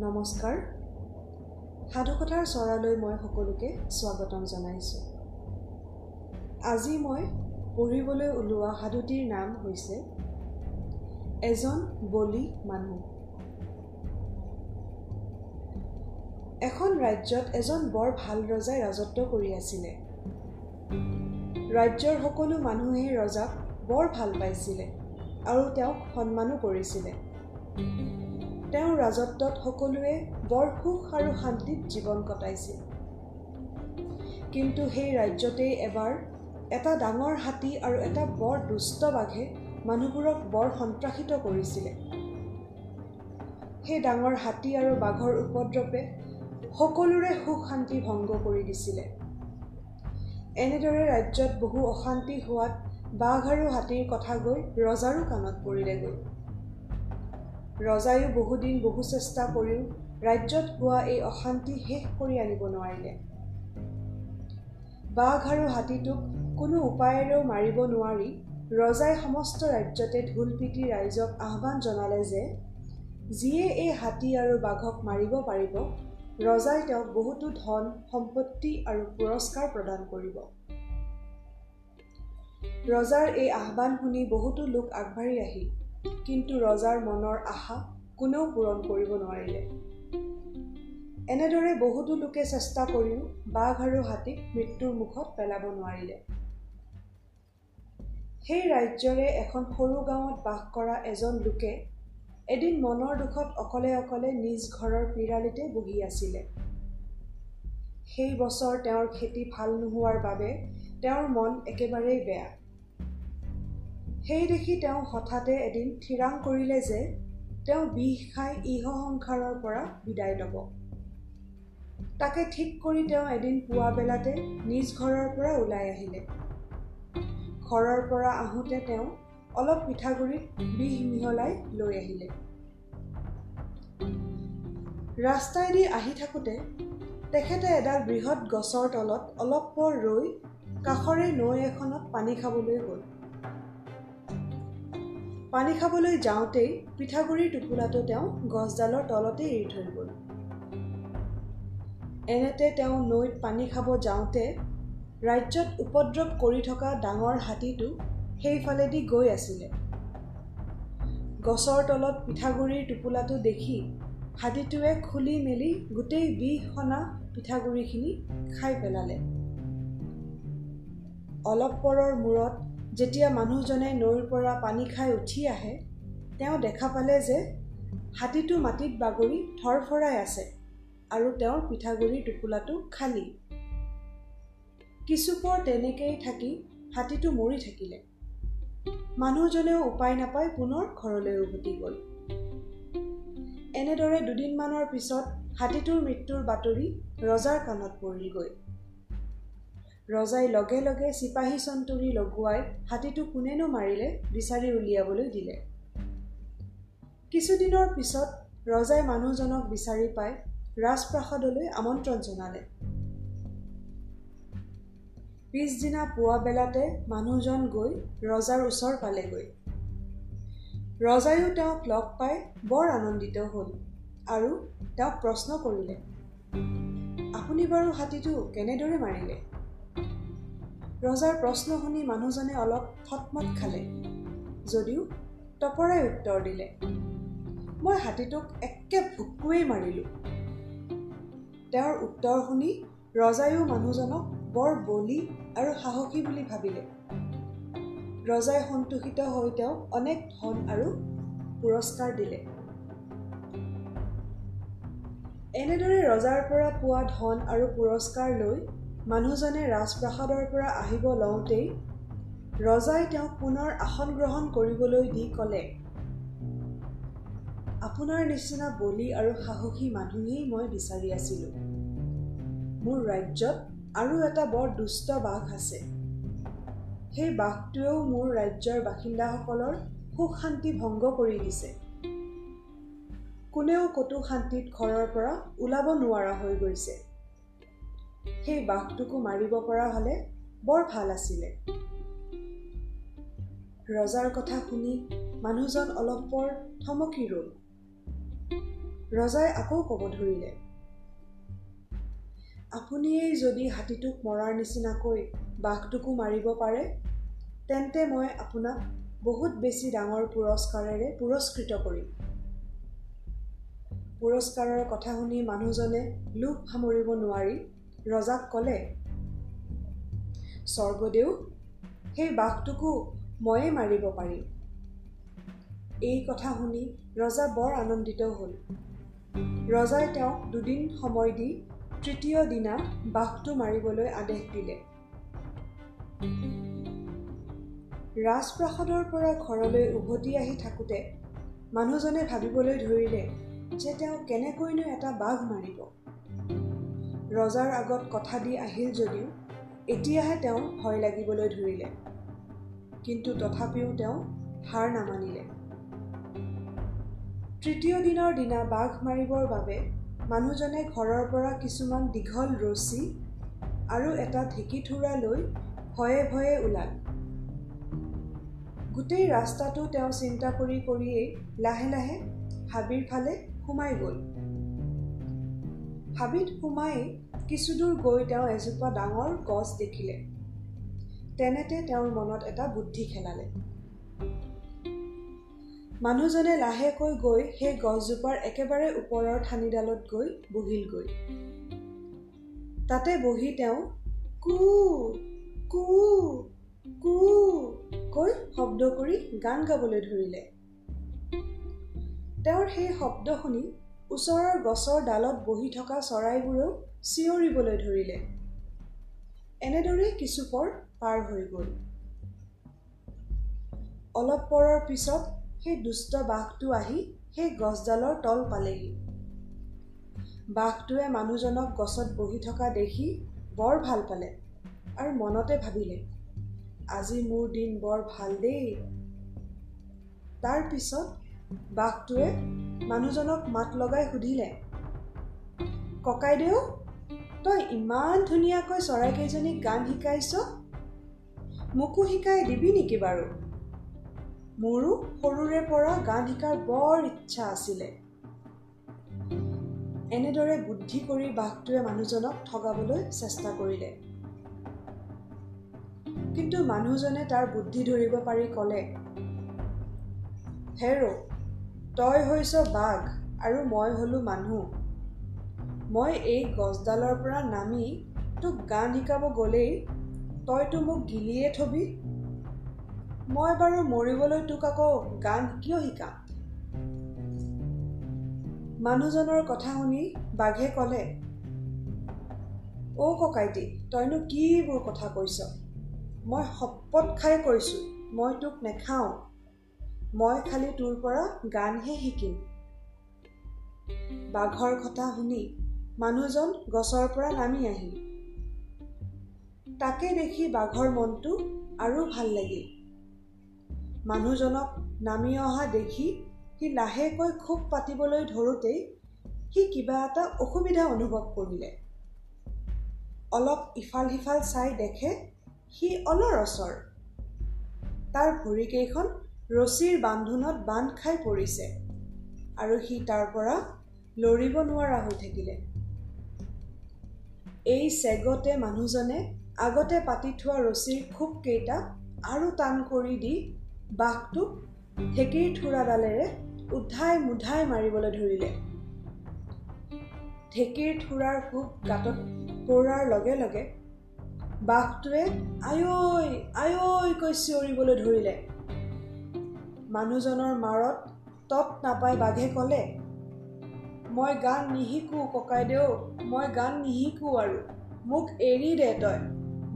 নমস্কাৰ। সাধুকথাৰ চৰালৈ মই সকলোকে স্বাগতম জনাইছোঁ। আজি মই পঢ়িবলৈ ওলোৱা সাধুটিৰ নাম হৈছে এজন বলি মানুহ। এখন ৰাজ্যত এজন বৰ ভাল ৰজাই ৰাজত্ব কৰি আছিলে। ৰাজ্যৰ সকলো মানুহেই ৰজাক বৰ ভাল পাইছিলে আৰু তেওঁক সন্মানো কৰিছিলে। তেওঁৰ ৰাজত্বত সকলোৱে বৰ সুখ আৰু শান্তিত জীৱন কটাইছিল। কিন্তু সেই ৰাজ্যতেই এবাৰ এটা ডাঙৰ হাতী আৰু এটা বৰ দুষ্ট বাঘে মানুহবোৰক বৰ সন্ত্ৰাসিত কৰিছিলে। সেই ডাঙৰ হাতী আৰু বাঘৰ উপদ্ৰৱে সকলোৰে সুখ শান্তি ভংগ কৰি দিছিলে। এনেদৰে ৰাজ্যত বহু অশান্তি হোৱাত বাঘ আৰু হাতীৰ কথা গৈ ৰজাৰো কাণত পৰিলেগৈ। ৰজায়ো বহুদিন বহু চেষ্টা কৰিও ৰাজ্যত হোৱা এই অশান্তি শেষ কৰি আনিব নোৱাৰিলে। বাঘ আৰু হাতীটোক কোনো উপায়েৰেও মাৰিব নোৱাৰি ৰজাই সমস্ত ৰাজ্যতে ঢোল পিটি ৰাইজক আহ্বান জনালে যে যিয়ে এই হাতী আৰু বাঘক মাৰিব পাৰিব ৰজাই তেওঁক বহুতো ধন সম্পত্তি আৰু পুৰস্কাৰ প্ৰদান কৰিব। ৰজাৰ এই আহ্বান শুনি বহুতো লোক আগবাঢ়ি আহিল কিন্তু ৰজাৰ মনৰ আশা কোনেও পূৰণ কৰিব নোৱাৰিলে। এনেদৰে বহুতো লোকে চেষ্টা কৰিও বাঘ আৰু হাতীক মৃত্যুৰ মুখত পেলাব নোৱাৰিলে। সেই ৰাজ্যৰে এখন সৰু গাঁৱত বাস কৰা এজন লোকে এদিন মনৰ দুখত অকলে অকলে নিজ ঘৰৰ পিৰালিতে বহি আছিলে। সেই বছৰ তেওঁৰ খেতি ভাল নোহোৱাৰ বাবে তেওঁৰ মন একেবাৰেই বেয়া। সেই দেখি তেওঁ হঠাতে এদিন থিৰাং কৰিলে যে তেওঁ বিষ খাই ইহ সংসাৰৰ পৰা বিদায় ল'ব। তাকে ঠিক কৰি তেওঁ এদিন পুৱা বেলাতে নিজ ঘৰৰ পৰা ওলাই আহিলে। ঘৰৰ পৰা আহোঁতে তেওঁ অলপ পিঠাগুড়িত বিষ মিহলাই লৈ আহিলে। ৰাস্তাইদি আহি থাকোঁতে তেখেতে এডাল বৃহৎ গছৰ তলত অলপ পৰ ৰৈ কাষৰে নৈ এখনত পানী খাবলৈ গ'ল। পানী খাবলৈ যাওঁতেই পিঠাগুড়িৰ টোপোলাটো তেওঁ গছডালৰ তলতে এৰি থৈ গ'ল। এনেতে তেওঁ নৈত পানী খাব যাওঁতে ৰাজ্যত উপদ্ৰৱ কৰি থকা ডাঙৰ হাতীটো সেইফালেদি গৈ আছিলে। গছৰ তলত পিঠাগুড়িৰ টোপোলাটো দেখি হাতীটোৱে খুলি মেলি গোটেই বিষ সনা পিঠাগুড়িখিনি খাই পেলালে। অলপ পৰৰ মূৰত যেতিয়া মানুহজনে নৈৰ পৰা পানী খাই উঠি আহে তেওঁ দেখা পালে যে হাতীটো মাটিত বাগৰি থৰফৰাই আছে আৰু তেওঁৰ পিঠাগুড়িৰ টোপোলাটো খালী। কিছুপৰ তেনেকেই থাকি হাতীটো মৰি থাকিলে। মানুহজনেও উপায় নাপাই পুনৰ ঘৰলৈ উভতি গ'ল। এনেদৰে দুদিনমানৰ পিছত হাতীটোৰ মৃত্যুৰ বাতৰি ৰজাৰ কাণত পৰিলগৈ। ৰজাই লগে লগে চিপাহী চন্তৰি লগোৱাই হাতীটো কোনেনো মাৰিলে বিচাৰি উলিয়াবলৈ দিলে। কিছুদিনৰ পিছত ৰজাই মানুহজনক বিচাৰি পাই ৰাজপ্ৰাসাদলৈ আমন্ত্ৰণ জনালে। পিছদিনা পুৱা বেলাতে মানুহজন গৈ ৰজাৰ ওচৰ পালেগৈ। ৰজায়ো তেওঁক লগ পাই বৰ আনন্দিত হ'ল আৰু তেওঁক প্ৰশ্ন কৰিলে আপুনি বাৰু হাতীটো কেনেদৰে মাৰিলে? ৰজাৰ প্ৰশ্ন শুনি মানুহজনে অলপ থটমত খালে যদিও তপৰাই উত্তৰ দিলে মই হাতীটোক একে ভুকুৱেই মাৰিলোঁ। তেওঁৰ উত্তৰ শুনি ৰজায়ো মানুহজনক বৰ বলি আৰু সাহসী বুলি ভাবিলে। ৰজাই সন্তোষিত হৈ তেওঁক অনেক ধন আৰু পুৰস্কাৰ দিলে। এনেদৰে ৰজাৰ পৰা পোৱা ধন আৰু পুৰস্কাৰ লৈ মানুহজনে ৰাজপ্ৰাসাদৰ পৰা আহিব লওঁতেই ৰজাই তেওঁক পুনৰ আসন গ্ৰহণ কৰিবলৈ দি ক'লে আপোনাৰ নিচিনা বলি আৰু সাহসী মানুহেই মই বিচাৰি আছিলোঁ। মোৰ ৰাজ্যত আৰু এটা বৰ দুষ্ট বাঘ আছে। সেই বাঘটোৱেও মোৰ ৰাজ্যৰ বাসিন্দাসকলৰ সুখ শান্তি ভংগ কৰি দিছে। কোনেও ক'তো শান্তিত ঘৰৰ পৰা ওলাব নোৱাৰা হৈ গৈছে। সেই বাঘটোকো মাৰিব পৰা হ'লে বৰ ভাল আছিলে। ৰজাৰ কথা শুনি মানুহজন অলপ পৰ থমকি ৰ'ল। ৰজাই আকৌ ক'ব ধৰিলে আপুনিয়েই যদি হাতীটোক মৰাৰ নিচিনাকৈ বাঘটোকো মাৰিব পাৰে তেন্তে মই আপোনাক বহুত বেছি ডাঙৰ পুৰস্কাৰেৰে পুৰস্কৃত কৰিম। পুৰস্কাৰৰ কথা শুনি মানুহজনে লোভ সামৰিব নোৱাৰি। ৰজাক ক'লে স্বৰ্গদেউ সেই বাঘটোকো ময়ে মাৰিব পাৰিম। এই কথা শুনি ৰজা বৰ আনন্দিত হ'ল। ৰজাই তেওঁক দুদিন সময় দি তৃতীয় দিনা বাঘটো মাৰিবলৈ আদেশ দিলে। ৰাজপ্ৰাসাদৰ পৰা ঘৰলৈ উভতি আহি থাকোঁতে মানুহজনে ভাবিবলৈ ধৰিলে যে তেওঁ কেনেকৈনো এটা বাঘ মাৰিব। ৰজাৰ আগত কথা দি আহিল যদিও এতিয়াহে তেওঁ ভয় লাগিবলৈ ধৰিলে। কিন্তু তথাপিও তেওঁ হাৰ নামানিলে। তৃতীয় দিনৰ দিনা বাঘ মাৰিবৰ বাবে মানুহজনে ঘৰৰ পৰা কিছুমান দীঘল ৰছী আৰু এটা ঢেঁকীথোৰা লৈ ভয়ে ভয়ে ওলাল। গোটেই ৰাস্তাটো তেওঁ চিন্তা কৰি কৰিয়েই লাহে লাহে হাবিৰ ফালে সোমাই গ'ল। হাবিত সোমাই কিছুদূৰ গৈ তেওঁ এজোপা ডাঙৰ গছ দেখিলে। তেনেতে তেওঁৰ মনত এটা বুদ্ধি খেলালে। মানুহজনে লাহেকৈ গৈ সেই গছজোপাৰ একেবাৰে ওপৰৰ ঠানিডালত গৈ বহিলগৈ। তাতে বহি তেওঁ কু কু কু কৈ শব্দ কৰি গান গাবলৈ ধৰিলে। তেওঁৰ সেই শব্দ শুনি ওচৰৰ গছৰ ডালত বহি থকা চৰাইবোৰেও চিঞৰিবলৈ ধৰিলে। এনেদৰেই কিছুপৰ পাৰ হৈ গ'ল। অলপ পৰৰ পিছত সেই দুষ্ট বাঘটো আহি সেই গছডালৰ তল পালেহি। বাঘটোৱে মানুহজনক গছত বহি থকা দেখি বৰ ভাল পালে আৰু মনতে ভাবিলে আজি মোৰ দিন বৰ ভাল দেই। তাৰ পিছত বাঘটোৱে মানুহজনক মাত লগাই সুধিলে ককাইদেউ তই ইমান ধুনীয়াকৈ চৰাইকেইজনীক গান শিকাইছ? মোকো শিকাই দিবি নেকি বাৰু? মোৰো সৰুৰে পৰা গান শিকাৰ বৰ ইচ্ছা আছিলে। এনেদৰে বুদ্ধি কৰি বাঘটোৱে মানুহজনক ঠগাবলৈ চেষ্টা কৰিলে। কিন্তু মানুহজনে তাৰ বুদ্ধি ধৰিব পাৰি ক'লে হেৰ তই হৈছ বাঘ আৰু মই হ'লো মানুহ। মই এই গছডালৰ পৰা নামি তোক গান শিকাব গ'লেই তইতো মোক গিলিয়ে থবি। মই বাৰু মৰিবলৈ তোক আকৌ গান কিয় শিকাম? মানুহজনৰ কথা শুনি বাঘে ক'লে অ' ককাইটি তইনো কিবোৰ কথা কৈছ? মই শপত খাই কৈছোঁ মই তোক নেখাওঁ। মই খালি তোৰ পৰা গানহে শিকিম। বাঘৰ কথা শুনি মানুহজন গছৰ পৰা নামি আহিল। তাকে দেখি বাঘৰ মনটো আৰু ভাল লাগিল। মানুহজনক নামি অহা দেখি সি লাহেকৈ খুব পাতিবলৈ ধৰোঁতেই সি কিবা এটা অসুবিধা অনুভৱ কৰিলে। অলপ ইফাল সিফাল চাই দেখে সি অলৰচৰ। তাৰ ভৰিকেইখন ৰছীৰ বান্ধোনত বান্ধ খাই পৰিছে আৰু সি তাৰ পৰা লৰিব নোৱাৰা হৈ থাকিলে। এই চেগতে মানুহজনে আগতে পাতি থোৱা ৰছীৰ খোপকেইটা আৰু টান কৰি দি বাঘটোক ঢেঁকীৰ থোৰাডালেৰে উধাই মুধাই মাৰিবলৈ ধৰিলে। ঢেঁকীৰ থোৰাৰ কোব গাঁতত পৰাৰ লগে লগে বাঘটোৱে আয়ৈ আয়ৈ কৈ চিঞৰিবলৈ ধৰিলে। মানুহজনৰ মাৰত তত নাপাই বাঘে ক'লে মই গান নিশিকো ককাইদেউ মই গান নিশিকো আৰু। মোক এৰি দে তই।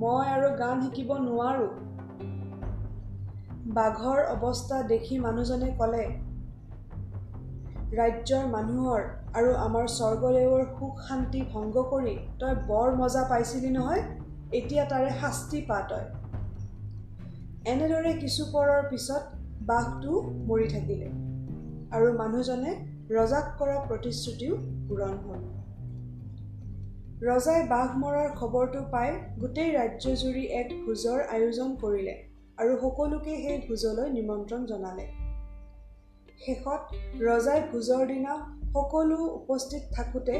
মই আৰু গান শিকিব নোৱাৰোঁ। বাঘৰ অৱস্থা দেখি মানুহজনে ক'লে ৰাজ্যৰ মানুহৰ আৰু আমাৰ স্বৰ্গদেৱৰ সুখ শান্তি ভংগ কৰি তই বৰ মজা পাইছিলি নহয় এতিয়া তাৰে শাস্তি পা তই। এনেদৰে কিছুপৰৰ পিছত বাঘটো মৰি থাকিলে আৰু মানুহজনে ৰজাক কৰা প্ৰতিশ্ৰুতিও পূৰণ হ'ল। ৰজাই বাঘ মৰাৰ খবৰটো পাই গোটেই ৰাজ্যজুৰি এক ভোজৰ আয়োজন কৰিলে আৰু সকলোকে সেই ভোজলৈ নিমন্ত্ৰণ জনালে। শেষত ৰজাই ভোজৰ দিনা সকলো উপস্থিত থাকোঁতে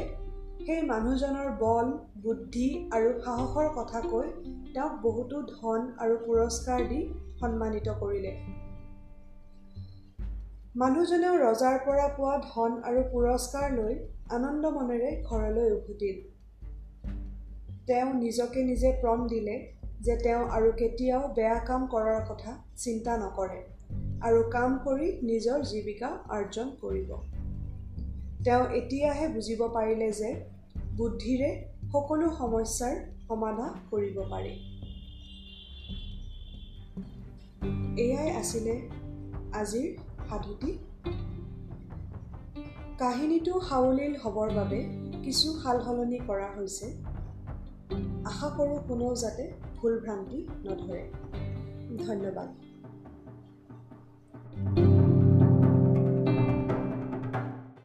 সেই মানুহজনৰ বল বুদ্ধি আৰু সাহসৰ কথা কৈ তেওঁক বহুতো ধন আৰু পুৰস্কাৰ দি সন্মানিত কৰিলে। মানুহজনেও ৰজাৰ পৰা পোৱা ধন আৰু পুৰস্কাৰ লৈ আনন্দ মনেৰে ঘৰলৈ উভতিল। তেওঁ নিজকে নিজে প্ৰম দিলে যে তেওঁ আৰু কেতিয়াও বেয়া কাম কৰাৰ কথা চিন্তা নকৰে আৰু কাম কৰি নিজৰ জীৱিকা আৰ্জন কৰিব। তেওঁ এতিয়াহে বুজিব পাৰিলে যে বুদ্ধিৰে সকলো সমস্যাৰ সমাধান কৰিব পাৰি। এয়াই আছিলে আজিৰ সাধুটি? কাহিনীটো সাৱলীল হ'বৰ বাবে কিছু সাল সলনি কৰা হৈছে। আশা কৰোঁ কোনেও যাতে ভুল ভ্ৰান্তি নধৰে। ধন্যবাদ।